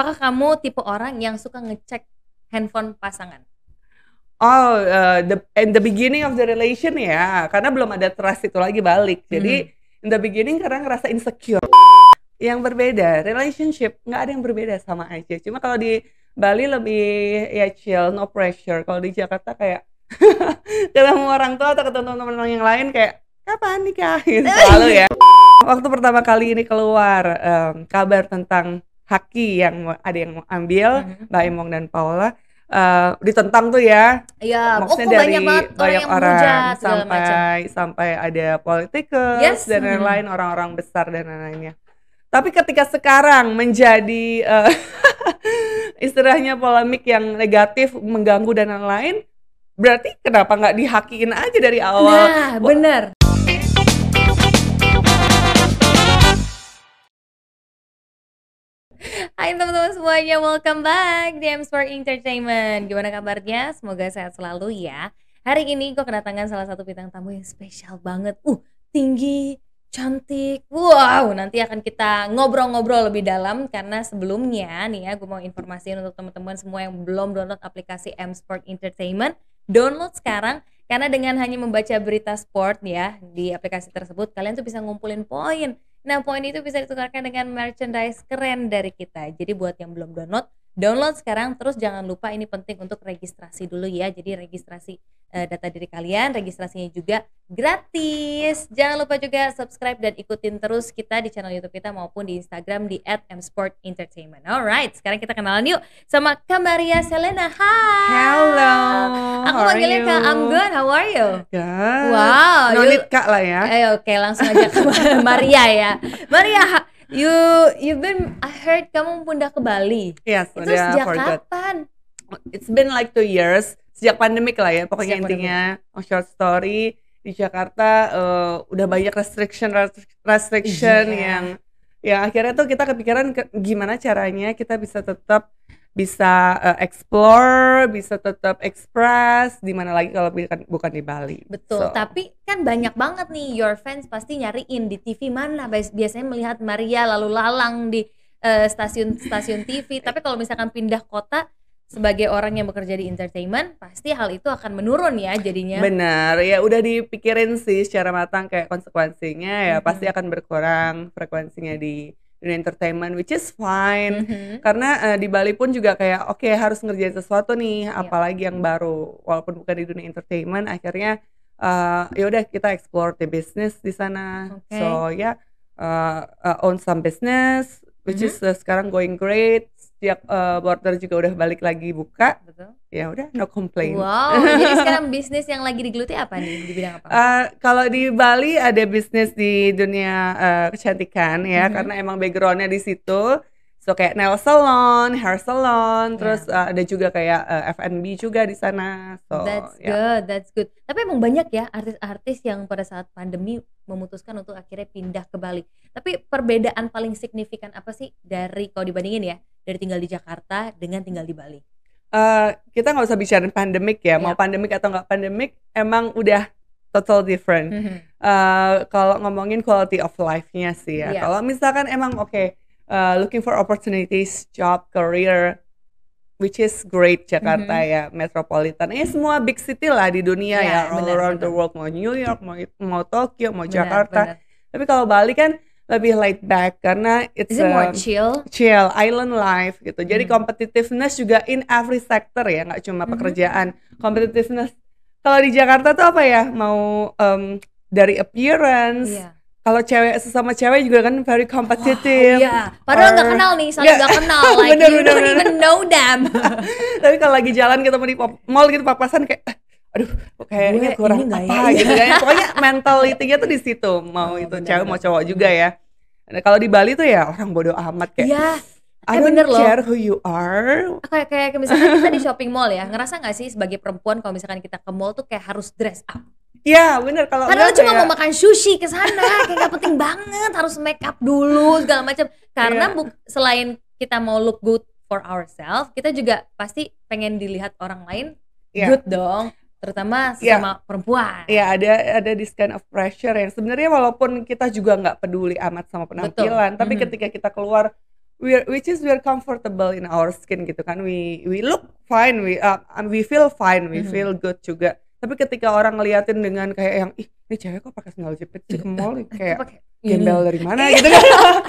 Apakah kamu tipe orang yang suka ngecek handphone pasangan? Oh, uh, the in the beginning of the relation ya, karena belum ada trust itu lagi balik. Jadi Hmm. in the beginning karena ngerasa insecure. Yang berbeda, relationship nggak ada yang berbeda sama aja. Cuma kalau di Bali lebih ya chill, no pressure. Kalau di Jakarta kayak ketemu orang tua atau ketemu teman-teman yang lain kayak kapan nikah gitu selalu ya. Waktu pertama kali ini keluar em, kabar tentang Haki yang ada yang mau ambil, Mhm. Mbak Emong dan Paula eh, ditentang tuh ya Iya, oh maksudnya kok dari banyak banget orang banyak yang orang menghujat segala macam. sampai sampai ada politikus Yes, dan lain-lain orang-orang besar dan lain-lainnya. Tapi ketika sekarang menjadi eh, istilahnya polemik yang negatif mengganggu dan lain-lain, berarti kenapa nggak dihakiin aja dari awal? Nah, bener. Hai teman-teman semuanya, welcome back di M Sport Entertainment. Gimana kabarnya? Semoga sehat selalu ya. Hari ini gue kedatangan salah satu bintang tamu yang spesial banget. Uh, tinggi, cantik. Wow, nanti akan kita ngobrol-ngobrol lebih dalam karena sebelumnya nih ya, gue mau informasiin untuk teman-teman semua yang belum download aplikasi M Sport Entertainment, download sekarang karena dengan hanya membaca berita sport ya di aplikasi tersebut, kalian tuh bisa ngumpulin poin. Nah, poin itu bisa ditukarkan dengan merchandise keren dari kita. Jadi buat yang belum download, download sekarang terus jangan lupa ini penting untuk registrasi dulu ya. Jadi registrasi eh, data diri kalian, registrasinya juga gratis. Jangan lupa juga subscribe dan ikutin terus kita di channel YouTube kita maupun di Instagram di @msportentertainment. Alright, sekarang kita kenalan yuk sama Kamaria Selena. Hai. Hello. Aku how manggilnya Kak? I'm good. How are you? Good. Wow, No need kak lah ya. Ayo, oke langsung aja ke Maria ya. Maria, you you been I heard kamu pindah ke Bali. Yes, Itu sejak kapan? It's been like two years sejak pandemik lah ya pokoknya Sejak intinya oh, short story di Jakarta eh, udah banyak restriction restriction Iya. yang yang akhirnya tuh kita kepikiran ke- gimana caranya kita bisa tetap bisa eh, explore bisa tetap express di mana lagi kalau bukan bukan di Bali Betul. So, Tapi kan banyak banget nih your fans pasti nyariin di TV mana Bias- biasanya melihat Maria lalu lalang di eh, stasiun-stasiun TV. Tapi kalau misalkan pindah kota sebagai orang yang bekerja di entertainment, pasti hal itu akan menurun ya jadinya. Benar, ya udah dipikirin sih secara matang kayak konsekuensinya ya Mhm. pasti akan berkurang frekuensinya di dunia entertainment which is fine. Mhm. Karena eh, di Bali pun juga kayak oke harus ngerjain sesuatu nih, Iya. apalagi yang baru. Walaupun bukan di dunia entertainment, akhirnya eh, ya udah kita explore the business di sana. Oke. So ya eh, eh, own some business which Mhm. is eh, sekarang going great. Setiap eh, border juga udah balik lagi buka. Betul. Ya udah no complaint. Wow, jadi sekarang bisnis yang lagi digeluti apa nih di bidang apa? Eh, kalau di Bali ada bisnis di dunia eh, kecantikan ya Mhm. karena emang backgroundnya di situ so kayak nail salon, hair salon, terus Ya. eh, ada juga kayak eh, F&B juga di sana so That's ya. good, that's good. Tapi emang banyak ya artis-artis yang pada saat pandemi memutuskan untuk akhirnya pindah ke Bali. Tapi perbedaan paling signifikan apa sih dari kalau dibandingin ya dari tinggal di Jakarta dengan tinggal di Bali? Eh, kita nggak usah bicarain pandemik ya mau Ya. pandemik atau nggak pandemik emang udah total different Mhm. Eh, kalau ngomongin quality of life-nya sih ya. Iya. Kalau misalkan emang oke uh, looking for opportunities, job, career which is great Jakarta Mhm. ya, metropolitan. Ya semua big city lah di dunia Iya, ya, all benar, around the benar. world mau New York, mau mau Tokyo, mau Benar, Jakarta. benar. Tapi kalau Bali kan lebih laid back karena it's Is it more um, chill? chill, island life gitu. Jadi Mhm. competitiveness juga in every sector ya, nggak cuma Mhm. pekerjaan. Competitiveness kalau di Jakarta tuh apa ya? Mau em, dari appearance. Iya. Kalau cewek sesama cewek juga kan very Oh, competitive. iya. Padahal nggak or- kenal nih, saling Nggak. nggak kenal. Like Bener, you bener, don't bener. even know them. Tapi kalau lagi jalan ketemu di mall gitu papasan kayak "Eh, aduh kayaknya kurang ini apa ya?" gitu kan. Pokoknya mentalitinya tuh di situ. Mau Oh, itu bener, cewek bener. mau cowok juga ya. Nah, kalau di Bali tuh ya orang bodoh amat kayak Iya. I Eh, don't bener loh. care who you are. kayak kayak misalkan kita di shopping mall ya ngerasa nggak sih sebagai perempuan kalau misalkan kita ke mall tuh kayak harus dress up Iya bener kalau padahal cuma kayak- mau makan sushi ke sana kayak gak penting banget harus make up dulu segala macam karena Iya. bu- selain kita mau look good for ourselves kita juga pasti pengen dilihat orang lain Iya. good dong terutama Iya. sama perempuan Iya ada ada this kind of pressure yang sebenarnya walaupun kita juga nggak peduli amat sama penampilan, tapi Mhm. ketika kita keluar we're which is we're comfortable in our skin gitu kan we we look fine we uh, we feel fine we Mhm. feel good juga tapi ketika orang ngeliatin dengan kayak yang ih ini cewek kok pakai sandal jepit ke mall kayak. Gembel dari mana gitu kan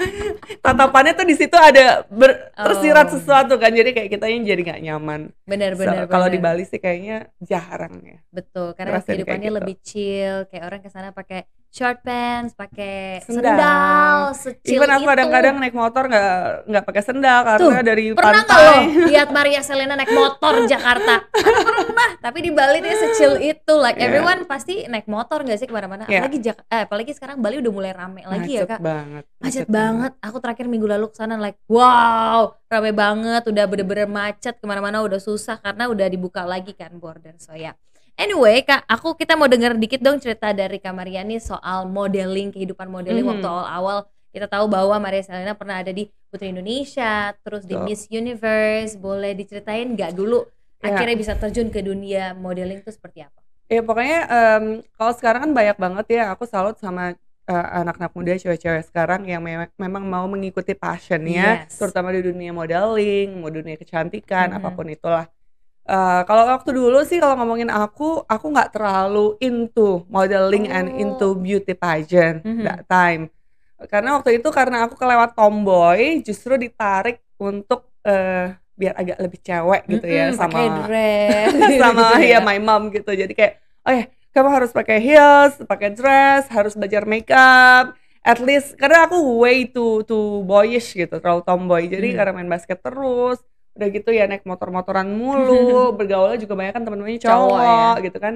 tatapannya tuh di situ ada ber- tersirat Oh. sesuatu kan jadi kayak kitanya jadi nggak nyaman Benar So, kalau di. Bali sih kayaknya jarang ya Betul, karena kehidupannya gitu. lebih chill, kayak orang ke sana pakai short pants, pakai Sendal. sendal, secil even aku kadang-kadang naik motor nggak nggak pakai sendal karena Tuh, dari pernah pantai lo lihat Maria Selena naik motor Jakarta? Kan pernah, tapi di Bali dia secil itu, like Iya. everyone pasti naik motor nggak sih ke mana-mana? Iya. Apalagi Jak- eh, apalagi sekarang Bali udah mulai rame lagi ya macet kak. banget Macet banget. Aku terakhir minggu lalu ke sana like wow rame banget, udah bener-bener macet ke mana-mana udah susah karena udah dibuka lagi kan border so ya. Anyway kak, aku kita mau denger dikit dong cerita dari Kak Mariani soal modeling kehidupan modeling Mhm. waktu awal-awal kita tahu bahwa Maria Selena pernah ada di Putri Indonesia, terus di Betul. Miss Universe. Boleh diceritain nggak dulu Ya. akhirnya bisa terjun ke dunia modeling itu seperti apa? Ya pokoknya em, kalau sekarang kan banyak banget ya aku salut sama eh, anak-anak muda cewek-cewek sekarang yang me- memang mau mengikuti passionnya Yes. terutama di dunia modeling, mau dunia kecantikan Mhm. apa pun itulah. Eh, kalau waktu dulu sih kalau ngomongin aku, aku nggak terlalu into modeling and Oh. into beauty pageant Mhm. that time. Karena waktu itu karena aku kelewat tomboy, justru ditarik untuk eh, biar agak lebih cewek gitu ya Mm-mm, sama dress sama gitu ya my mom gitu jadi kayak oh ya kamu harus pakai heels pakai dress harus belajar makeup at least karena aku way too too boyish gitu terlalu tomboy jadi Hmm. karena main basket terus udah gitu ya naik motor-motoran mulu bergaulnya juga banyak kan teman-temannya Cowok cowok, ya. gitu kan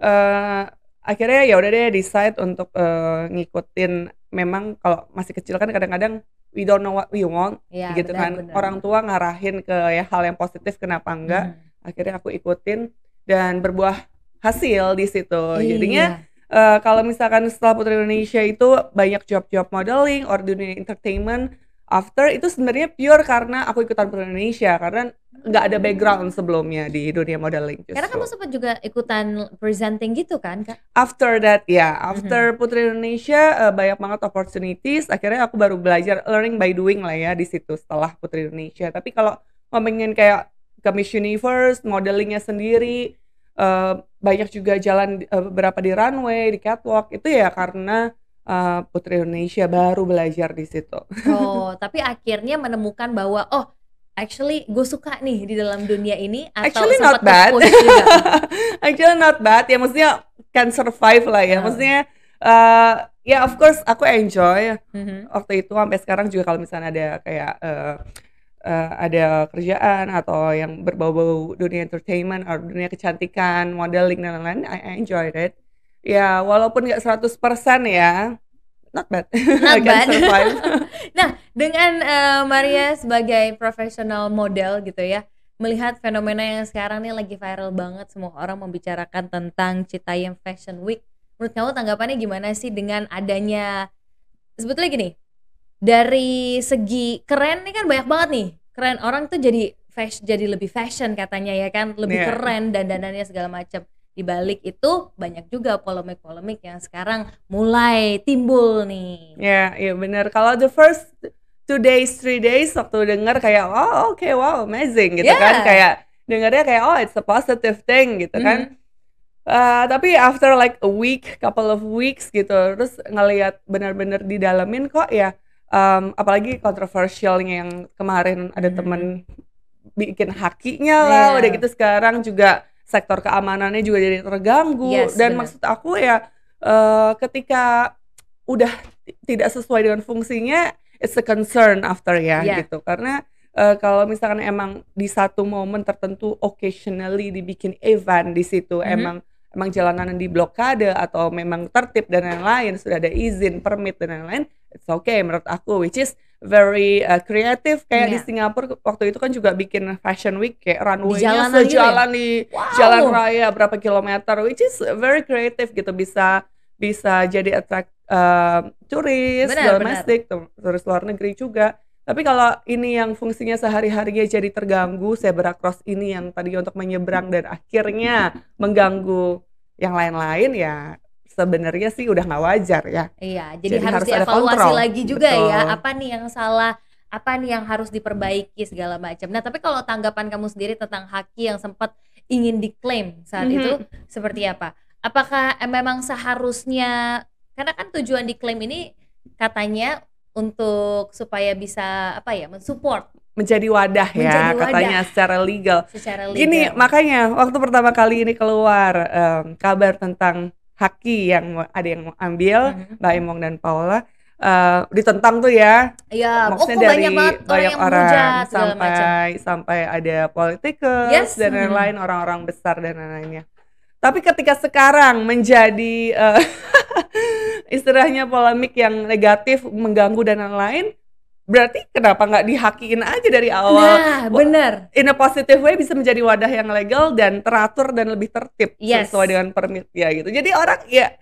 eh akhirnya ya udah deh decide untuk eh, ngikutin memang kalau masih kecil kan kadang-kadang we don't know what we want Ya, gitu benar, kan benar. orang tua ngarahin ke ya hal yang positif kenapa enggak Mhm. akhirnya aku ikutin dan berbuah hasil di situ jadinya Iya. eh, kalau misalkan setelah Putri Indonesia itu banyak job-job modeling or dunia entertainment after itu sebenarnya pure karena aku ikutan Putri Indonesia karena nggak ada background sebelumnya di dunia modeling Karena justru. kamu sempat juga ikutan presenting gitu kan, Kak? after that ya after Mhm. Putri Indonesia eh, banyak banget opportunities akhirnya aku baru belajar learning by doing lah ya di situ setelah Putri Indonesia tapi kalau ngomongin kayak ke Miss Universe modelingnya sendiri eh, banyak juga jalan eh, beberapa di runway di catwalk itu ya karena eh, Putri Indonesia baru belajar di situ Oh, tapi akhirnya menemukan bahwa oh, actually gue suka nih di dalam dunia ini atau Actually not bad. juga? actually not bad ya maksudnya can survive lah ya Hmm. maksudnya eh, ya of course aku enjoy Mhm. waktu itu sampai sekarang juga kalau misalnya ada kayak eh, eh, ada kerjaan atau yang berbau-bau dunia entertainment atau dunia kecantikan, modeling dan lain-lain, I, I enjoyed it. Ya, walaupun nggak 100% ya, not bad. Not bad. Nah, dengan eh, Maria sebagai profesional model gitu ya, melihat fenomena yang sekarang nih lagi viral banget, semua orang membicarakan tentang Citayam Fashion Week. Menurut kamu tanggapannya gimana sih dengan adanya sebetulnya gini, dari segi keren nih kan banyak banget nih, keren orang tuh jadi fashion, jadi lebih fashion katanya ya kan, lebih Iya. keren dan dandannya segala macam. Di balik itu banyak juga polemik-polemik yang sekarang mulai timbul nih. Ya, iya benar. Kalau the first two days, three days waktu denger kayak, oh oke, wow, amazing gitu kan, Yeah. kayak dengarnya kayak, oh it's a positive thing gitu kan. Mhm. Uh, tapi after like a week, couple of weeks gitu, terus ngelihat benar-benar didalamin kok ya, um, apalagi kontroversialnya yang kemarin ada Mhm. temen bikin hakinya lah, Iya. udah gitu sekarang juga sektor keamanannya juga jadi terganggu. Yes, Dan benar. maksud aku ya, uh, ketika udah ti- tidak sesuai dengan fungsinya, it's a concern after ya Iya. gitu. Karena uh, kalau misalkan emang di satu momen tertentu occasionally dibikin event di situ Mhm. emang emang jalanan di blokade atau memang tertib dan lain-lain sudah ada izin permit dan lain-lain it's okay menurut aku which is very uh, kreatif kayak di Iya. Singapura waktu itu kan juga bikin fashion week kayak runway-nya ya? sejalan di Wow. jalan raya berapa kilometer which is very creative gitu bisa bisa jadi attract uh, turis Benar, domestik tu- turis luar negeri juga tapi kalau ini yang fungsinya sehari-harinya jadi terganggu zebra cross ini yang tadi untuk menyeberang dan akhirnya mengganggu yang lain-lain ya sebenarnya sih udah nggak wajar ya Iya, jadi, Jadi harus, harus ada dievaluasi kontrol. lagi juga ya. Betul. Apa nih yang salah apa nih yang harus diperbaiki segala macam. Nah, tapi kalau tanggapan kamu sendiri tentang Haki yang sempat ingin diklaim saat Mhm. itu seperti apa? Apakah eh, memang seharusnya karena kan tujuan diklaim ini katanya untuk supaya bisa apa ya mensupport menjadi wadah ya Menjadi wadah. katanya secara legal. secara legal. Gini, makanya waktu pertama kali ini keluar em, kabar tentang Haki yang ada yang mau ambil, Mhm. Mbak Emong dan Paula eh, ditentang tuh ya. Iya, oh Maksudnya kok dari banyak banget orang banyak yang orang menghujat segala macam. sampai sampai ada politikus Yes, dan lain-lain orang-orang besar dan lain-lainnya. Tapi ketika sekarang menjadi eh, istilahnya polemik yang negatif mengganggu dan lain-lain, berarti kenapa nggak dihakiin aja dari awal? Nah, bener. in a positive way bisa menjadi wadah yang legal dan teratur dan lebih tertib Yes. sesuai dengan permit ya gitu. Jadi orang ya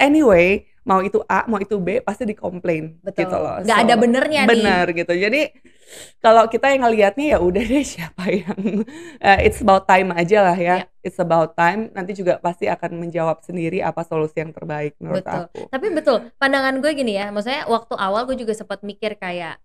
anyway mau itu A mau itu B pasti dikomplain Betul. gitu loh. Nggak ada benernya nih. Bener gitu. Jadi kalau kita yang ngelihatnya ya udah deh siapa yang eh, it's about time aja lah ya. Ya. It's about time. Nanti juga pasti akan menjawab sendiri apa solusi yang terbaik menurut Betul. aku. Tapi betul, pandangan gue gini ya, maksudnya waktu awal gue juga sempat mikir kayak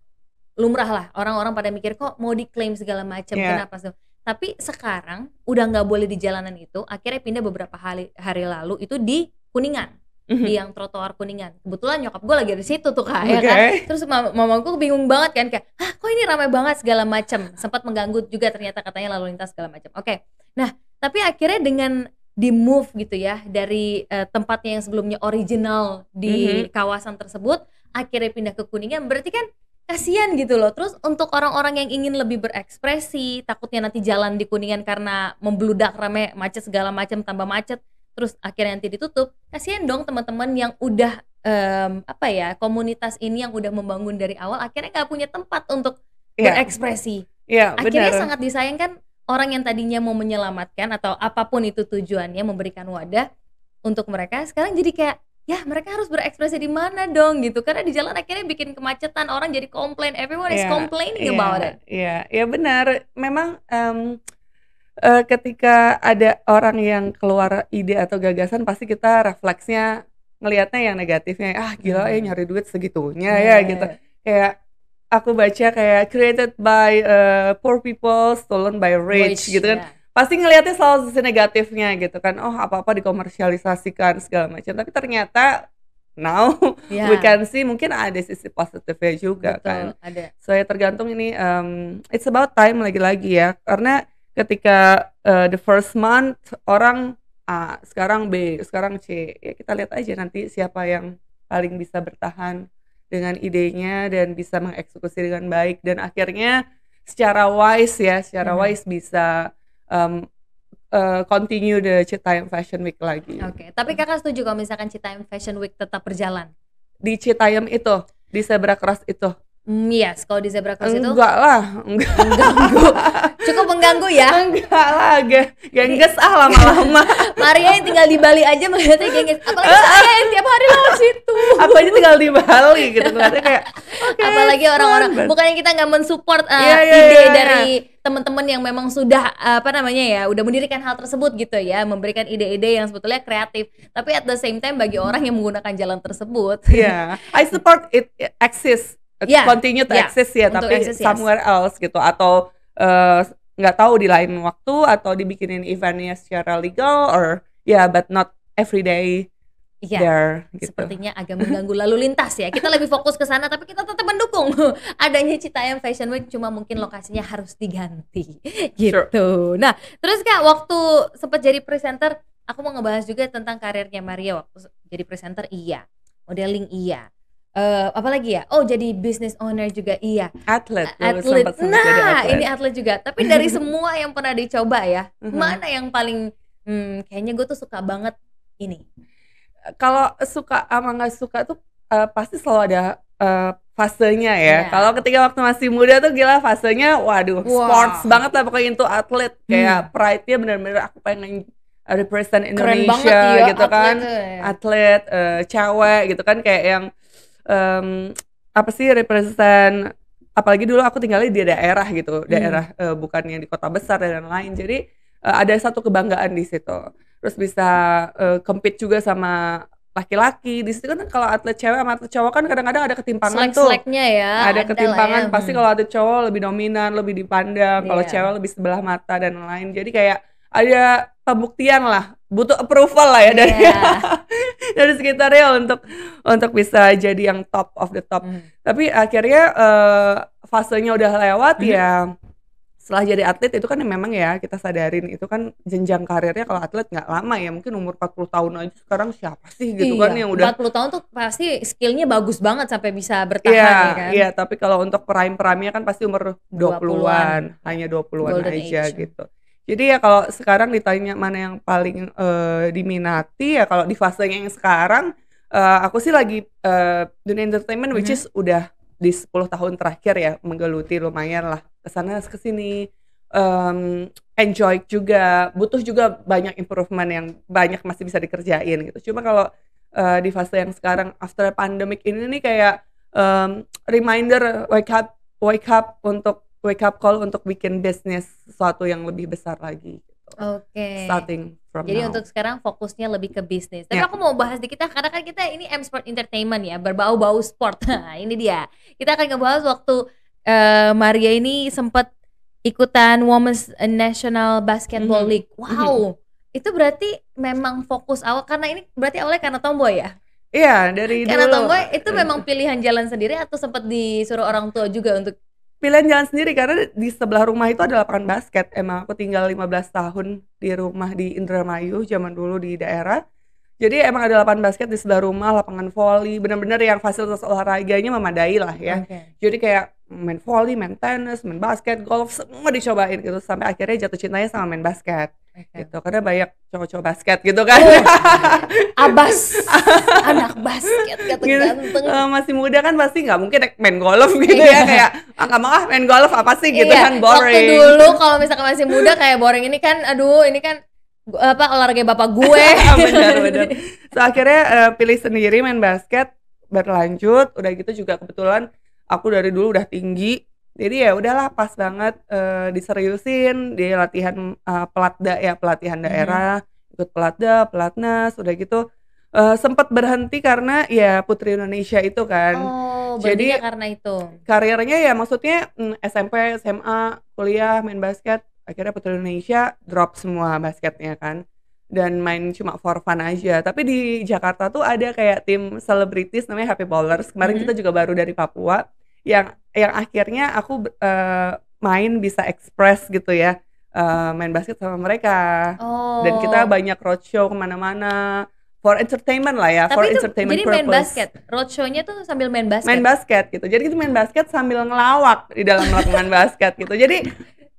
lumrah lah orang-orang pada mikir kok mau diklaim segala macam Iya. kenapa sih? Tapi sekarang udah nggak boleh di jalanan itu, akhirnya pindah beberapa hari hari lalu itu di Kuningan, Mhm. di yang trotoar Kuningan. Kebetulan nyokap gue lagi di situ tuh kak, ya Oke. kan? Terus mama, mama gue bingung banget kan kayak, ah kok ini ramai banget segala macam, sempat mengganggu juga ternyata katanya lalu lintas segala macam. Oke, nah tapi akhirnya dengan di move gitu ya dari eh, tempatnya yang sebelumnya original di Mhm. kawasan tersebut, akhirnya pindah ke Kuningan, berarti kan kasihan gitu loh. Terus untuk orang-orang yang ingin lebih berekspresi, takutnya nanti jalan di Kuningan karena membludak rame macet segala macam tambah macet, terus akhirnya nanti ditutup, kasihan dong teman-teman yang udah em, apa ya komunitas ini yang udah membangun dari awal akhirnya nggak punya tempat untuk Iya, berekspresi. iya Akhirnya benar. sangat disayangkan orang yang tadinya mau menyelamatkan atau apa pun itu tujuannya memberikan wadah untuk mereka sekarang jadi kayak ya mereka harus berekspresi di mana dong gitu karena di jalan akhirnya bikin kemacetan orang jadi komplain everyone is Iya, complaining Iya, about it Iya, iya benar. Memang em, eh, ketika ada orang yang keluar ide atau gagasan, pasti kita refleksnya ngelihatnya yang negatifnya. Ah gila ya Hmm. nyari duit segitunya ya Yeah. gitu. Kayak aku baca kayak created by eh, poor people, stolen by rich, Rich, gitu kan. ya. Pasti ngelihatnya selalu sisi negatifnya gitu kan. Oh apa-apa dikomersialisasikan segala macam. Tapi ternyata now Ya, we can see mungkin ada sisi positifnya juga betul, kan. ada So ya tergantung ini um, it's about time lagi-lagi ya karena ketika uh, the first month orang A sekarang B sekarang C. Ya kita lihat aja nanti siapa yang paling bisa bertahan dengan idenya dan bisa mengeksekusi dengan baik. Dan akhirnya secara wise ya secara Mhm. wise bisa um, uh, continue the Citayam Fashion Week lagi. Oke tapi kakak setuju kalau misalkan Citayam Fashion Week tetap berjalan? Di Citayam itu di Zebra Cross itu Hmm, yes kalau di Zebra Cross itu? Enggak lah enggak. Mengganggu. Cukup mengganggu ya? Enggak lah ge- gengges ah lama-lama. Maria yang tinggal di Bali aja melihatnya gengges. Apalagi saya yang tiap hari lewat situ. Aku aja tinggal di Bali gitu ngeliatnya kayak oke apalagi orang-orang bukannya kita nggak mensupport uh, Iya, iya, ide iya. dari teman-teman yang memang sudah apa namanya ya udah mendirikan hal tersebut gitu ya memberikan ide-ide yang sebetulnya kreatif. Tapi at the same time bagi orang yang menggunakan jalan tersebut. Iya, I support it exist, Iya, continue to iya, exist ya, untuk tapi exist, yes. somewhere else gitu atau eh, nggak tahu di lain waktu atau dibikinin eventnya secara legal or ya but not every day Iya, there gitu. sepertinya agak mengganggu lalu lintas ya. Kita lebih fokus ke sana tapi kita tetap mendukung adanya Citayam Fashion Week cuma mungkin lokasinya harus diganti gitu. Nah, terus Kak waktu sempat jadi presenter, aku mau ngebahas juga tentang karirnya Maria waktu jadi presenter iya, modeling iya. Eh apalagi ya? Oh, jadi business owner juga iya. Atlet, Atlet. sempat sempat jadi Nah, atlet. ini atlet juga. Tapi dari semua yang pernah dicoba ya, Mhm. mana yang paling hmm, kayaknya gue tuh suka banget ini. kalau suka sama nggak suka tuh eh, pasti selalu ada eh, fasenya ya. Iya. Kalau ketika waktu masih muda tuh gila fasenya, waduh. Hmm. sports banget lah pokoknya itu atlet. Kayak pride-nya bener-bener aku pengen uh, represent Keren Indonesia banget ya gitu kan. atletnya. Atlet, eh, cewek gitu kan kayak yang em, apa sih represent apalagi dulu aku tinggalnya di daerah gitu, Hmm. daerah eh, bukan yang di kota besar dan lain-lain. Jadi eh, ada satu kebanggaan di situ. Terus bisa eh, compete juga sama laki-laki. Di situ kan kalau atlet cewek sama atlet cowok kan kadang-kadang ada ketimpangan tuh. Selek-seleknya ya. Ada ketimpangan lah ya. pasti Hmm. kalau atlet cowok lebih dominan, lebih dipandang, kalau Iya. cewek lebih sebelah mata dan lain. Jadi kayak ada pembuktian lah, butuh approval lah ya dari Iya. dari sekitarnya untuk untuk bisa jadi yang top of the top. Hmm. Tapi akhirnya eh, fasenya udah lewat Mhm. ya setelah jadi atlet itu kan memang ya kita sadarin itu kan jenjang karirnya kalau atlet nggak lama ya mungkin umur 40 tahun aja sekarang siapa sih gitu kan Iya, yang udah 40 tahun tuh pasti skillnya bagus banget sampai bisa bertahan Iya, ya kan. iya, tapi kalau untuk prime-prime-nya kan pasti umur 20-an, 20-an. hanya 20-an Golden aja age. gitu. Jadi ya kalau sekarang ditanya mana yang paling eh, diminati ya kalau di fasenya yang sekarang eh, aku sih lagi eh, dunia entertainment which Mhm. is udah di 10 tahun terakhir ya menggeluti lumayan lah ke sana ke sini em, enjoy juga butuh juga banyak improvement yang banyak masih bisa dikerjain gitu. Cuma kalau eh, di fase yang sekarang after pandemic ini nih kayak em, reminder wake up wake up untuk wake up call untuk bikin bisnis sesuatu yang lebih besar lagi gitu. Oke. starting from Jadi now. untuk sekarang fokusnya lebih ke bisnis. Tapi Ya. aku mau bahas dikit ah, karena kan kita ini M Sport Entertainment ya, berbau-bau sport. Nah, ini dia. Kita akan ngebahas waktu eh, Maria ini sempat ikutan Women's National Basketball Mhm. League. Wow. Itu berarti memang fokus awal karena ini berarti awalnya karena tomboy ya? Iya dari Karena dulu tomboy itu memang pilihan jalan sendiri atau sempat disuruh orang tua juga untuk pilihan jalan sendiri karena di sebelah rumah itu ada lapangan basket. Emang aku tinggal 15 tahun di rumah di Indramayu zaman dulu di daerah. Jadi emang ada lapangan basket di sebelah rumah, lapangan volley, bener-bener yang fasilitas olahraganya memadai lah ya. Oke. Jadi kayak main volley, main tenis, main basket, golf, semua dicobain gitu sampai akhirnya jatuh cintanya sama main basket. Gitu. Karena banyak cowok-cowok basket gitu kan. Oh, Abas anak basket kata Gitu. ganteng. Eh, masih muda kan pasti nggak mungkin main golf gitu ya kayak ah nggak mau ah main golf apa sih gitu Iya, kan boring. Waktu dulu kalau misalkan masih muda kayak boring ini kan aduh ini kan apa olahraga bapak gue. benar benar. So akhirnya eh, pilih sendiri main basket berlanjut. Udah gitu juga kebetulan aku dari dulu udah tinggi. Jadi ya udahlah pas banget eh, diseriusin di latihan eh, pelatda ya pelatihan Mhm. daerah ikut pelatda pelatnas udah gitu eh, sempat berhenti karena ya putri Indonesia itu kan Oh, Jadi- jadi karena itu. karirnya ya maksudnya mm, SMP SMA kuliah main basket akhirnya putri Indonesia drop semua basketnya kan dan main cuma for fun aja tapi di Jakarta tuh ada kayak tim selebritis namanya Happy Ballers kemarin Mhm. kita juga baru dari Papua yang yang akhirnya aku eh, main bisa express gitu ya eh, main basket sama mereka Oh. dan kita banyak roadshow ke mana-mana for entertainment lah ya for Tapi itu entertainment jadi main purpose basket. Roadshow-nya tuh sambil main basket. main basket gitu. Jadi kita main basket sambil ngelawak di dalam lapangan basket gitu. Jadi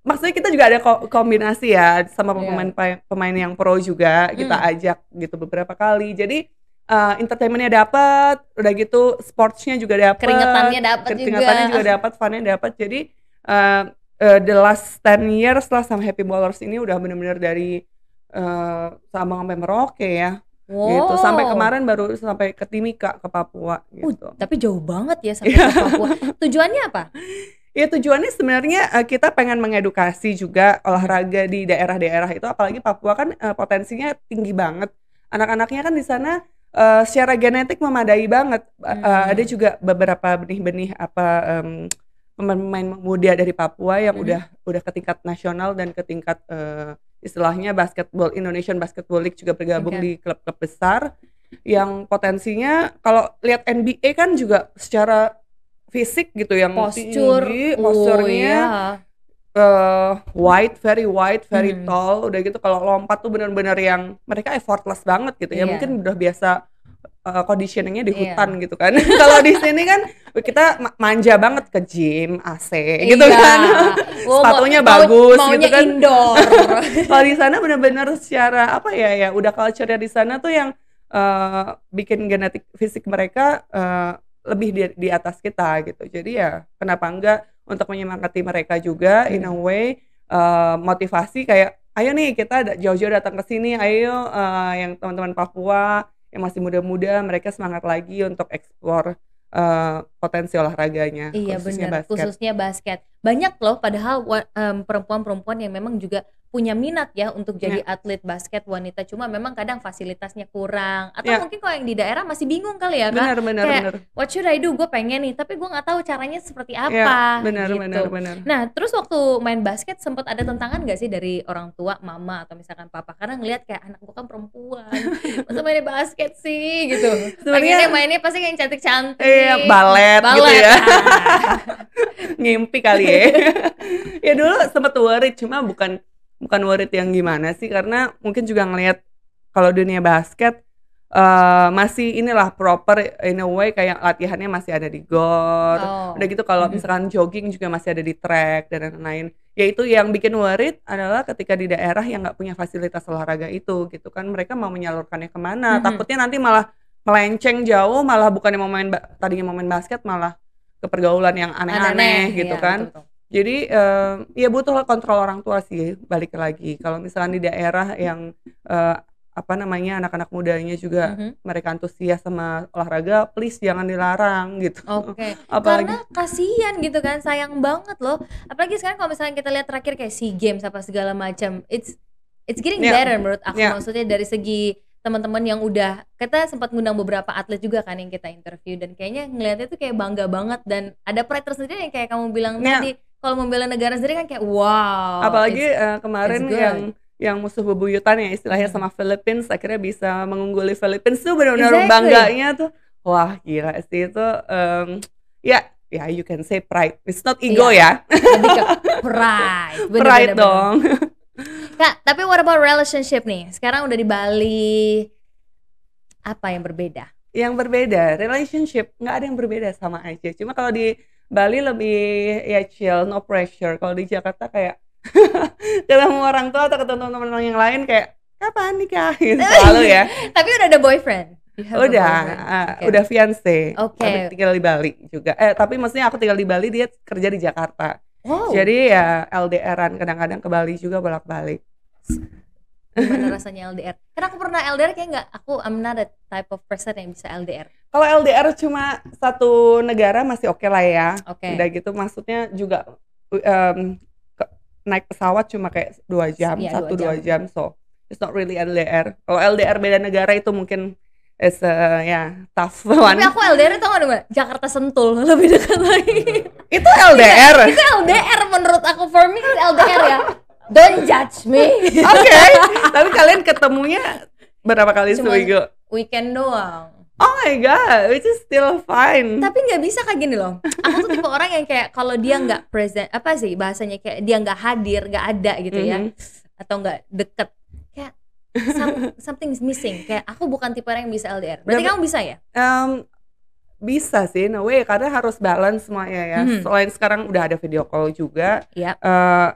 maksudnya kita juga ada ko- kombinasi ya sama Iya. pemain pemain yang pro juga kita Hmm. ajak gitu beberapa kali. Jadi eh, entertainmentnya dapat, udah gitu sportsnya juga dapat, Keringetannya dapat juga. keringetannya juga dapat, funnya dapat. Jadi eh, eh, the last 10 years lah sama Happy Ballers ini udah bener-bener dari eh, Sabang sampai Merauke ya gitu. Sampai Wow. kemarin baru sampai ke Timika ke Papua Uh, gitu. tapi jauh banget ya sampai ke Papua. Tujuannya apa? Ya tujuannya sebenarnya kita pengen mengedukasi juga olahraga di daerah-daerah itu apalagi Papua kan potensinya tinggi banget. Anak-anaknya kan di sana eh, secara genetik memadai banget. Eh, Hmm. ada juga beberapa benih-benih apa em, pemain-pemain muda dari Papua yang Mhm. udah udah ke tingkat nasional dan ke tingkat eh, istilahnya basketball Indonesian Basketball League juga bergabung Oke. di klub-klub besar yang potensinya kalau lihat NBA kan juga secara fisik gitu yang Postur, tinggi, oh, posturnya iya. Eh, wide, very wide, very Hmm. tall. Udah gitu kalau lompat tuh bener-bener yang mereka effortless banget gitu ya. Iya. Mungkin udah biasa eh, conditioningnya di Iya. hutan gitu kan. kalau di sini kan kita ma- manja banget ke gym, AC gitu Iya. kan. Sepatunya mau- bagus maunya gitu kan. indoor. kalau di sana bener-bener secara apa ya ya udah culture di sana tuh yang eh, bikin genetik fisik mereka eh, lebih di, di atas kita gitu jadi ya kenapa enggak untuk menyemangati mereka juga in a Hmm. way eh, motivasi kayak ayo nih kita jauh-jauh datang ke sini ayo eh, yang teman-teman Papua yang masih muda-muda mereka semangat lagi untuk eksplor eh, potensi olahraganya Iya khususnya benar, basket khususnya basket. banyak loh padahal perempuan-perempuan yang memang juga punya minat ya untuk jadi Ya. atlet basket wanita. Cuma memang kadang fasilitasnya kurang. Atau Ya. mungkin kalau yang di daerah masih bingung kali ya kak. Benar benar kayak, benar. What should I do? Gue pengen nih. Tapi gue nggak tahu caranya seperti ya apa benar gitu. benar benar. Nah terus waktu main basket sempat ada tentangan gak sih dari orang tua mama atau misalkan papa? Karena ngelihat kayak anak gue kan perempuan. Masa mainnya basket sih? Gitu. Pengennya mainnya pasti yang cantik-cantik. Iya balet, gitu Balet, ya. ah. ngimpi kali ya. Ya dulu sempet worried cuma bukan bukan worried yang gimana sih karena mungkin juga ngelihat kalau dunia basket eh, masih inilah proper in a way kayak latihannya masih ada di gor Oh. udah gitu kalau misalkan jogging juga masih ada di track dan lain-lain ya itu yang bikin worried adalah ketika di daerah yang nggak punya fasilitas olahraga itu gitu kan mereka mau menyalurkannya ke mana Mhm. takutnya nanti malah melenceng jauh malah bukannya mau main tadinya mau main basket malah ke pergaulan yang aneh-aneh gitu iya, kan betul-betul. Jadi eh, ya butuh kontrol orang tua sih balik lagi kalau misalkan di daerah yang eh, apa namanya anak-anak mudanya juga Mhm. mereka antusias sama olahraga please jangan dilarang gitu Oke, apalagi karena kasihan gitu kan, sayang banget loh. Apalagi sekarang kalau misalnya kita lihat terakhir kayak SEA Games apa segala macam, it's it's getting Yeah. better menurut aku. Yeah. Maksudnya dari segi teman-teman yang udah kita sempat ngundang beberapa atlet juga kan yang kita interview dan kayaknya ngelihatnya tuh kayak bangga banget dan ada pride tersendiri yang kayak kamu bilang Yeah. tadi kalau membela negara sendiri kan kayak wow. apalagi eh, kemarin yang yang musuh bebuyutan ya istilahnya Mhm. sama Philippines akhirnya bisa mengungguli Philippines tuh benar-benar Exactly. bangganya tuh wah gila sih itu em, ya ya you can say pride it's not ego ya lebih ke pride. Bener, pride bener, bener. dong Kak, tapi what about relationship nih? Sekarang udah di Bali, apa yang berbeda? yang berbeda relationship nggak ada yang berbeda sama aja cuma kalau di Bali lebih ya chill no pressure. Kalau di Jakarta kayak ketemu orang tua atau ketemu teman-teman yang lain kayak kapan nikah? Gitu. Selalu ya. Tapi udah ada boyfriend? Udah ah, Oke. udah fiance. Oke. tapi tinggal di Bali juga. Eh tapi maksudnya aku tinggal di Bali dia kerja di Jakarta. Wow, jadi ya LDRan kadang-kadang ke Bali juga bolak-balik gimana rasanya LDR? Karena aku pernah LDR kayak nggak, aku I'm not a type of person yang bisa LDR. kalau LDR cuma satu negara masih oke lah ya Oke. udah gitu maksudnya juga ke- naik pesawat cuma kayak dua jam Iya, satu dua dua jam so it's not really LDR kalau LDR beda negara itu mungkin is a, ya tough one Tapi aku LDR tau gak Mbak? Jakarta Sentul, lebih dekat lagi. itu LDR Itu LDR menurut aku, for me itu LDR ya. Don't judge me. oke tapi kalian ketemunya berapa kali Cuma- seminggu Weekend doang. oh my god which is still fine Tapi nggak bisa kayak gini loh. Aku tuh tipe orang yang kayak kalau dia nggak present, apa sih bahasanya kayak dia nggak hadir, nggak ada gitu ya, Mhm. atau nggak deket, kayak some- something is missing. Kayak aku bukan tipe orang yang bisa LDR. Berarti kamu bisa ya? Em, bisa sih, no way, karena harus balance semuanya ya. Mhm. Selain sekarang udah ada video call juga, Iya. eh,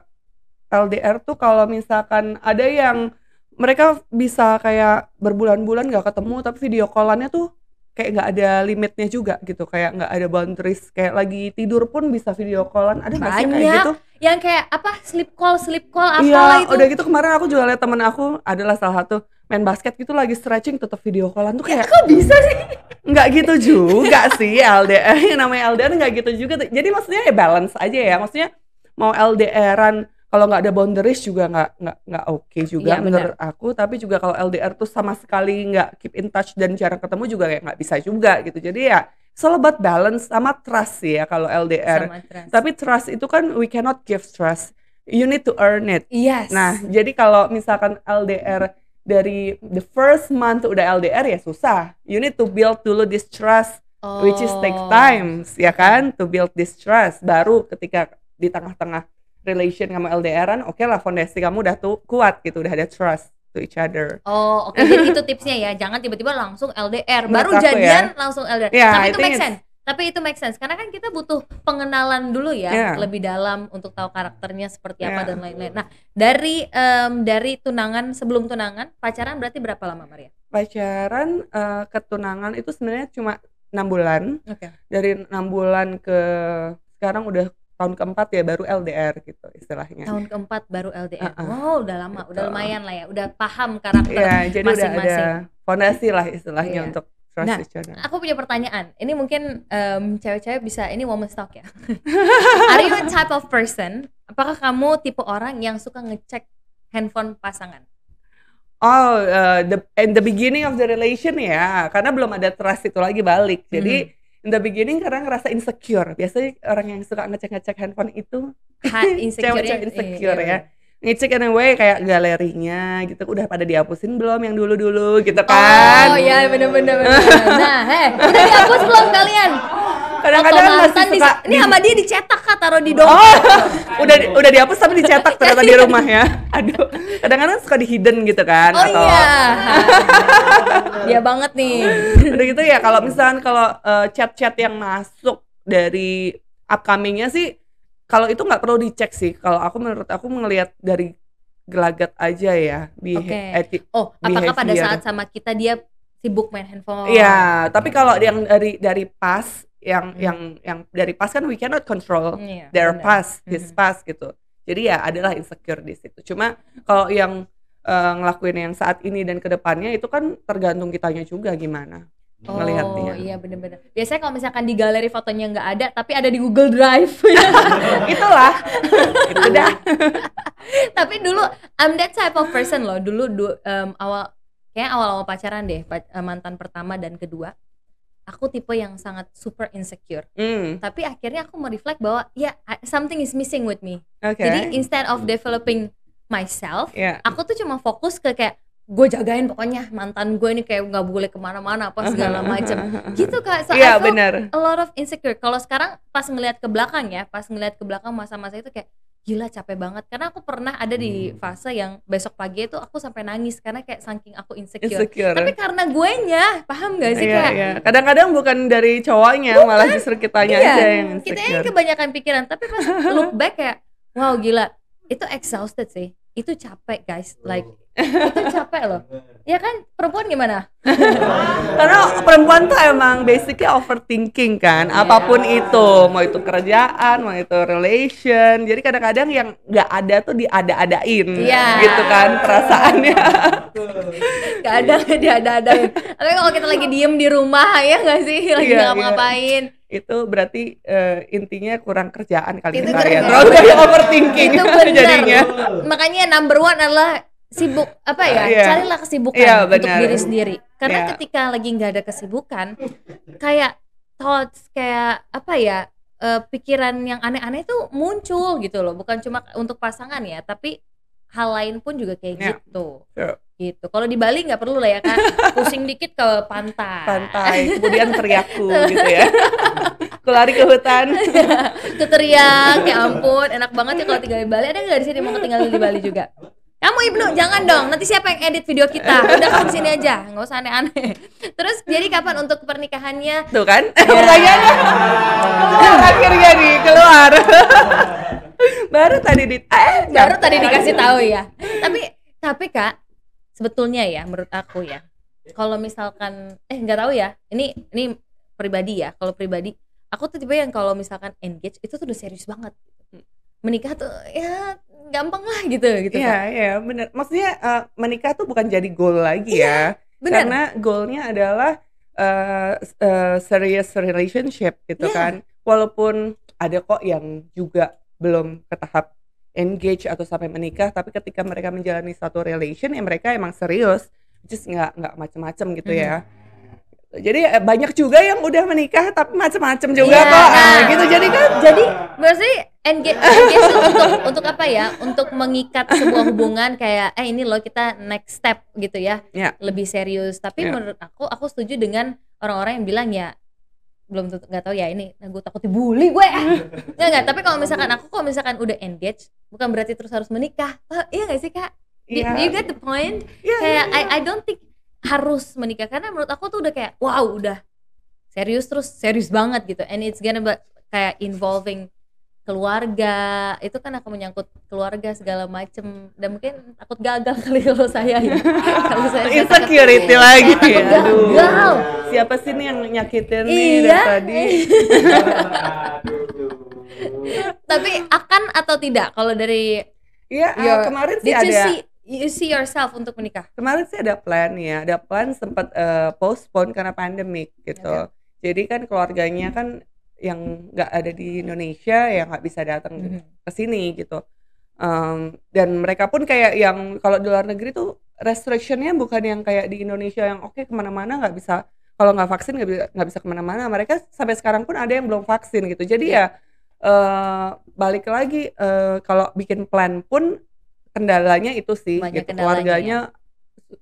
LDR tuh kalau misalkan ada yang mereka bisa kayak berbulan-bulan gak ketemu, tapi video callannya tuh kayak nggak ada limitnya juga gitu, kayak nggak ada boundaries. Kayak lagi tidur pun bisa video callan. Ada nggak sih kayak gitu? Yang kayak apa sleep call, sleep call apalah Iya, itu. udah gitu kemarin aku juga lihat temen aku adalah salah satu main basket gitu lagi stretching tetap video callan tuh kayak Kok bisa sih? nggak gitu juga sih LDR yang namanya LDR nggak gitu juga jadi maksudnya ya balance aja ya maksudnya mau LDRan kalau nggak ada boundaries juga nggak nggak nggak oke juga Iya, benar. menurut aku tapi juga kalau LDR tuh sama sekali nggak keep in touch dan jarang ketemu juga kayak nggak bisa juga gitu jadi ya about balance sama trust sih ya kalau LDR Sama trans. tapi trust itu kan we cannot give trust you need to earn it yes. Nah, jadi kalau misalkan LDR dari the first month udah LDR ya susah. You need to build dulu this trust, which is take Oh. times, ya kan? To build this trust. Baru ketika di tengah-tengah relation kamu LDRan, oke lah fondasi kamu udah tuh kuat gitu, udah ada trust to each other. Oh, oke. Jadi itu tipsnya ya. Jangan tiba-tiba langsung LDR, baru Menurut aku jadian langsung LDR. Ya, Tapi I itu make it's- sense. Tapi itu make sense karena kan kita butuh pengenalan dulu ya, Yeah. lebih dalam untuk tahu karakternya seperti apa Yeah. dan lain-lain. Nah, dari em, dari tunangan sebelum tunangan, pacaran berarti berapa lama, Maria? Pacaran eh, ke tunangan itu sebenarnya cuma enam bulan. Oke. Dari enam bulan ke sekarang udah tahun keempat ya baru LDR gitu istilahnya. Tahun keempat baru LDR. Uh-uh. Wow, udah lama, udah Gitu. lumayan lah ya. Udah paham karakter. Iya, jadi udah masing-masing. ada fondasi lah istilahnya Iya. untuk trust Nah, each other. Aku punya pertanyaan. Ini mungkin em, cewek-cewek bisa ini woman talk ya. Are you a type of person? Apakah kamu tipe orang yang suka ngecek handphone pasangan? Oh, uh, the in the beginning of the relation ya, karena belum ada trust itu lagi balik. Jadi in the beginning karena ngerasa insecure. Biasanya orang yang suka ngecek-ngecek handphone itu Ha, insecure cewek-cewek insecure ya. Ngecek anyway kayak galerinya gitu udah pada dihapusin belum yang dulu-dulu gitu kan. Oh iya bener-bener. bener. Nah, heh, udah dihapus belum kalian? Kadang-kadang masih mantan di, suka ini sama dia dicetak kak taruh di dompet. Oh, udah udah dihapus tapi dicetak ternyata di rumah ya. Aduh, kadang-kadang suka di hidden gitu kan Oh atau iya. Dia banget nih. udah gitu ya kalau misalkan kalau eh, chat-chat yang masuk dari upcomingnya sih kalau itu nggak perlu dicek sih kalau aku menurut aku ngelihat dari gelagat aja ya di Oke. eti- Oh, apakah pada Behavior. saat sama kita dia sibuk main handphone? Iya, tapi kalau yang dari dari pas yang Hmm. yang yang dari pas kan we cannot control Iya, their bener. past, his Mhm. past gitu. Jadi ya adalah insecure di situ. Cuma kalau yang eh, ngelakuin yang saat ini dan ke depannya itu kan tergantung kitanya juga gimana Oh ngelihatnya. iya bener-bener. Biasanya kalau misalkan di galeri fotonya nggak ada, tapi ada di Google Drive. Itulah, itu dah. tapi dulu I'm that type of person loh. Dulu du, em, awal kayak awal-awal pacaran deh, eh, mantan pertama dan kedua. Aku tipe yang sangat super insecure. Hmm, Tapi akhirnya aku mereflect bahwa ya I- something is missing with me. oke. Jadi instead of developing myself, Ya. aku tuh cuma fokus ke kayak gue jagain pokoknya mantan gue ini kayak nggak boleh ke mana-mana apa segala macam gitu kak so Iya I felt benar. a lot of insecure kalau sekarang pas ngelihat ke belakang ya pas ngelihat ke belakang masa-masa itu kayak gila capek banget. Karena aku pernah ada di Hmm. fase yang besok pagi itu aku sampai nangis karena kayak saking aku insecure, Insecure. tapi karena gue nya paham gak sih Iya, kak? iya. Kadang-kadang bukan dari cowoknya, malah justru kitanya Iya, aja yang kita yang insecure. kebanyakan pikiran. Tapi pas look back kayak wow gila. Itu exhausted sih. Itu capek guys. Like itu capek loh ya kan perempuan gimana Karena perempuan tuh emang basicnya overthinking kan, Iya. apa pun itu, mau itu kerjaan, mau itu relation. Jadi kadang-kadang yang nggak ada tuh diada-adain, Iya. gitu kan perasaannya. gak ada dia ada adain tapi kalau kita lagi diem di rumah ya nggak sih lagi Iya, nggak ngapa-ngapain itu berarti eh, intinya kurang kerjaan kali Itu kita kurang ya. kerjaan. Terlalu banyak overthinking itu benar jadinya. makanya number one adalah sibuk apa ya Iya. carilah kesibukan untuk benar. diri sendiri karena Iya. ketika lagi nggak ada kesibukan kayak thoughts kayak apa ya eh, pikiran yang aneh-aneh itu muncul gitu loh bukan cuma untuk pasangan ya tapi hal lain pun juga kayak Iya. gitu Iya. gitu kalau di Bali nggak perlu lah ya kan pusing dikit ke pantai Pantai, kemudian teriakku gitu ya. Aku lari ke hutan. keteriak ya ampun enak banget ya kalau tinggal di Bali ada nggak di sini mau tinggal di Bali juga kamu Ibnu jangan dong. Nanti siapa yang edit video kita? Udah kamu sini aja. Nggak usah aneh-aneh. Terus jadi kapan untuk pernikahannya? Tuh kan? Pertanyaannya. Keluar akhirnya nih, keluar. Baru tadi di eh baru tadi dikasih tahu ya. Tapi tapi kak sebetulnya ya menurut aku ya kalau misalkan eh nggak tahu ya. Ini ini pribadi ya. Kalau pribadi aku tuh tipe yang kalau misalkan engage itu tuh udah serius banget menikah tuh ya gampang lah gitu gitu Iya, Kak. iya, bener. Maksudnya eh, menikah tuh bukan jadi goal lagi ya. bener Karena goalnya adalah s- eh, serious relationship gitu Iya. kan. Walaupun ada kok yang juga belum ke tahap engage atau sampai menikah, tapi ketika mereka menjalani satu relation ya mereka emang serius, just nggak nggak macem-macem gitu Mhm. ya. Jadi eh, banyak juga yang udah menikah tapi macem-macem juga Iya, kok. Ah, nah. gitu. Jadi kan jadi berarti engage, untuk untuk apa ya? Untuk mengikat sebuah hubungan kayak eh ini loh kita next step gitu ya. Iya. lebih serius. Tapi Iya. menurut aku aku setuju dengan orang-orang yang bilang ya belum tentu nggak tahu ya ini nah, gue takut dibully gue nggak nggak. Tapi kalau misalkan aku kalau misalkan udah engage bukan berarti terus harus menikah. Ah, iya nggak sih kak? Do- do you get the point? Iya, kayak iya, I I don't think harus menikah. Karena menurut aku tuh udah kayak wow udah serius terus serius banget gitu. And it's gonna be kayak involving keluarga. Itu kan akan menyangkut keluarga segala macem. Dan mungkin takut gagal kali kalau saya ya kalau saya saya takut- insecurity lagi. ya. Aduh. gagal. Siapa sih nih yang nyakitin nih Iya. dari tadi? tapi akan atau tidak? Kalau dari Iya, Your- kemarin sih ada. see you see yourself untuk menikah? Kemarin sih ada plan ya, ada plan sempat uh, postpone karena pandemik gitu. Jadi kan keluarganya kan yang nggak ada di Indonesia yang nggak bisa datang Mhm. ke sini gitu. Um, dan mereka pun kayak yang kalau di luar negeri tuh restrictionnya bukan yang kayak di Indonesia yang oke ke mana-mana nggak bisa kalau nggak vaksin nggak bisa nggak bisa ke mana-mana. Mereka sampai sekarang pun ada yang belum vaksin gitu. Jadi Iya. ya eh, balik lagi eh, kalau bikin plan pun kendalanya itu sih Banyak gitu. kendalanya Keluarganya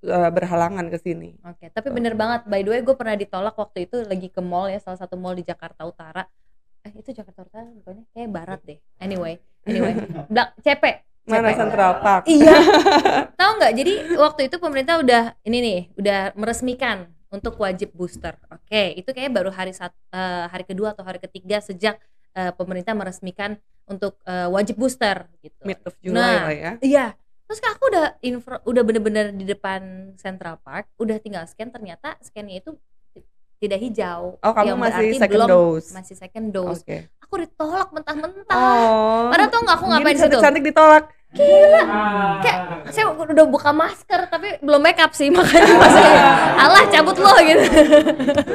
eh, berhalangan ke sini. Oke, tapi bener banget. By the way, gue pernah ditolak waktu itu lagi ke mall ya, salah satu mall di Jakarta Utara. Eh, itu Jakarta Utara bukannya? Kayak barat deh. Anyway, anyway. Blak, CP. Mana. Central Park? Iya. Tahu nggak? Jadi waktu itu pemerintah udah ini nih, udah meresmikan untuk wajib booster. Oke, itu kayak baru hari sat, eh, hari kedua atau hari ketiga sejak eh, pemerintah meresmikan untuk eh, wajib booster gitu. Mid of July Nah, lah ya. Iya. Terus kan aku udah info, udah bener-bener di depan Central Park, udah tinggal scan ternyata scannya itu tidak hijau. Oh, kamu Yang masih berarti second belum dose. masih second dose. Oke. Aku ditolak mentah-mentah. Oh. Padahal tau nggak aku ngapain situ? Cantik ditolak. Kayak saya udah buka masker tapi belum make up sih makanya maksudnya alah cabut lo gitu.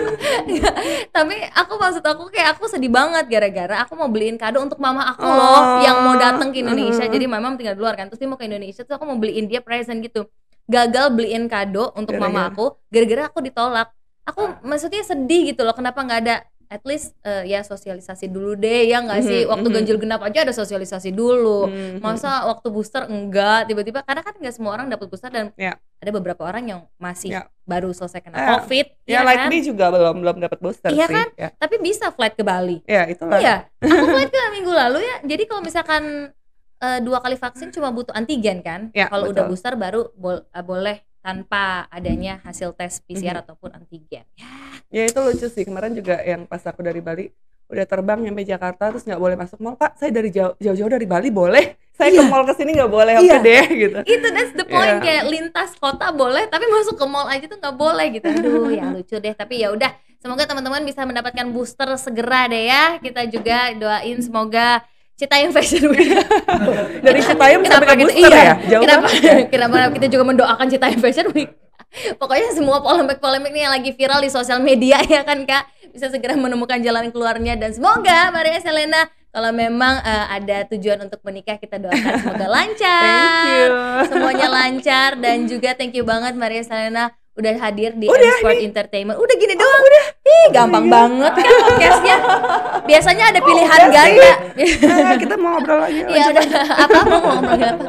Tapi aku maksud aku kayak aku sedih banget gara-gara aku mau beliin kado untuk mama aku loh Oh. yang mau datang ke Indonesia. Mhm. Jadi mama tinggal di luar kan. Terus dia mau ke Indonesia terus aku mau beliin dia present gitu. Gagal beliin kado untuk mama Gara-gara? aku gara-gara aku ditolak. Aku maksudnya sedih gitu loh kenapa nggak ada at least eh, ya sosialisasi dulu deh ya nggak sih Mhm, waktu mhm. ganjil genap aja ada sosialisasi dulu Mhm. masa waktu booster enggak tiba-tiba karena kan nggak semua orang dapat booster dan Ya. ada beberapa orang yang masih Ya. baru selesai kena Ya. covid Ya, ya like kan me juga belum belum dapat booster Iya sih. kan? Ya. tapi bisa flight ke Bali Ya, itulah. iya aku flight ke minggu lalu ya jadi kalau misalkan eh, dua kali vaksin cuma butuh antigen kan Ya, kalau udah booster baru bol- eh, boleh tanpa adanya hasil tes PCR Mhm. ataupun antigen. Ya Ya itu lucu sih. Kemarin juga yang pas aku dari Bali udah terbang nyampe Jakarta terus nggak boleh masuk mall. Pak saya dari jauh jauh dari Bali boleh? Saya Iya. ke mall ke sini nggak boleh oke Iya. deh gitu. Itu that's the point. Iya. kayak lintas kota boleh tapi masuk ke mall aja tuh nggak boleh gitu. Aduh ya lucu deh. Tapi ya udah semoga teman-teman bisa mendapatkan booster segera deh ya. Kita juga doain semoga Citayam Fashion Week. Dari Citayam sampai ke booster iya, ya? Jauh kenapa, banget ya? kenapa kita juga mendoakan Citayam Fashion Week? Pokoknya semua polemik-polemik nih yang lagi viral di sosial media ya kan kak? Bisa segera menemukan jalan keluarnya dan semoga Maria Selena kalau memang eh, ada tujuan untuk menikah kita doakan semoga lancar. Thank you. Semuanya lancar dan juga thank you banget Maria Selena udah hadir di Udah, M-Sport Entertainment. Udah gini doang. Udah. Ih, gampang banget kan podcastnya. Biasanya ada pilihan sih. ganda. Nah, kita mau ngobrol lagi Iya apa mau ngomongin apa?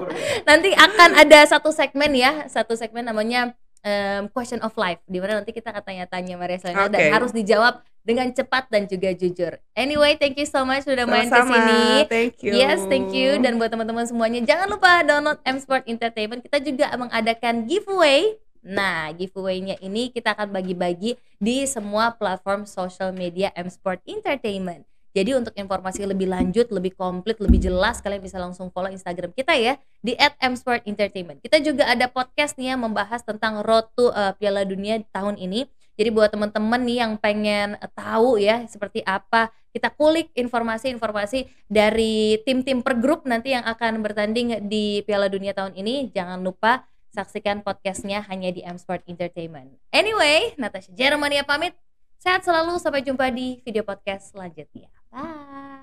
Nanti akan ada satu segmen ya, satu segmen namanya em, question of life di mana nanti kita akan tanya-tanya Maria Selena dan harus dijawab dengan cepat dan juga jujur. Anyway, thank you so much sudah main ke sini. thank you Yes, thank you. Dan buat teman-teman semuanya, jangan lupa download M Sport Entertainment. Kita juga mengadakan giveaway. Nah, giveaway-nya ini kita akan bagi-bagi di semua platform social media M Sport Entertainment. Jadi untuk informasi lebih lanjut, lebih komplit, lebih jelas, kalian bisa langsung follow Instagram kita ya di @msportentertainment. Kita juga ada podcast nih yang membahas tentang road to uh, Piala Dunia tahun ini. Jadi buat teman-teman nih yang pengen tahu ya seperti apa, kita kulik informasi-informasi dari tim-tim per grup nanti yang akan bertanding di Piala Dunia tahun ini. Jangan lupa saksikan podcastnya hanya di M Sport Entertainment. Anyway, Natasha Jeremania pamit. Sehat selalu, sampai jumpa di video podcast selanjutnya. Bye.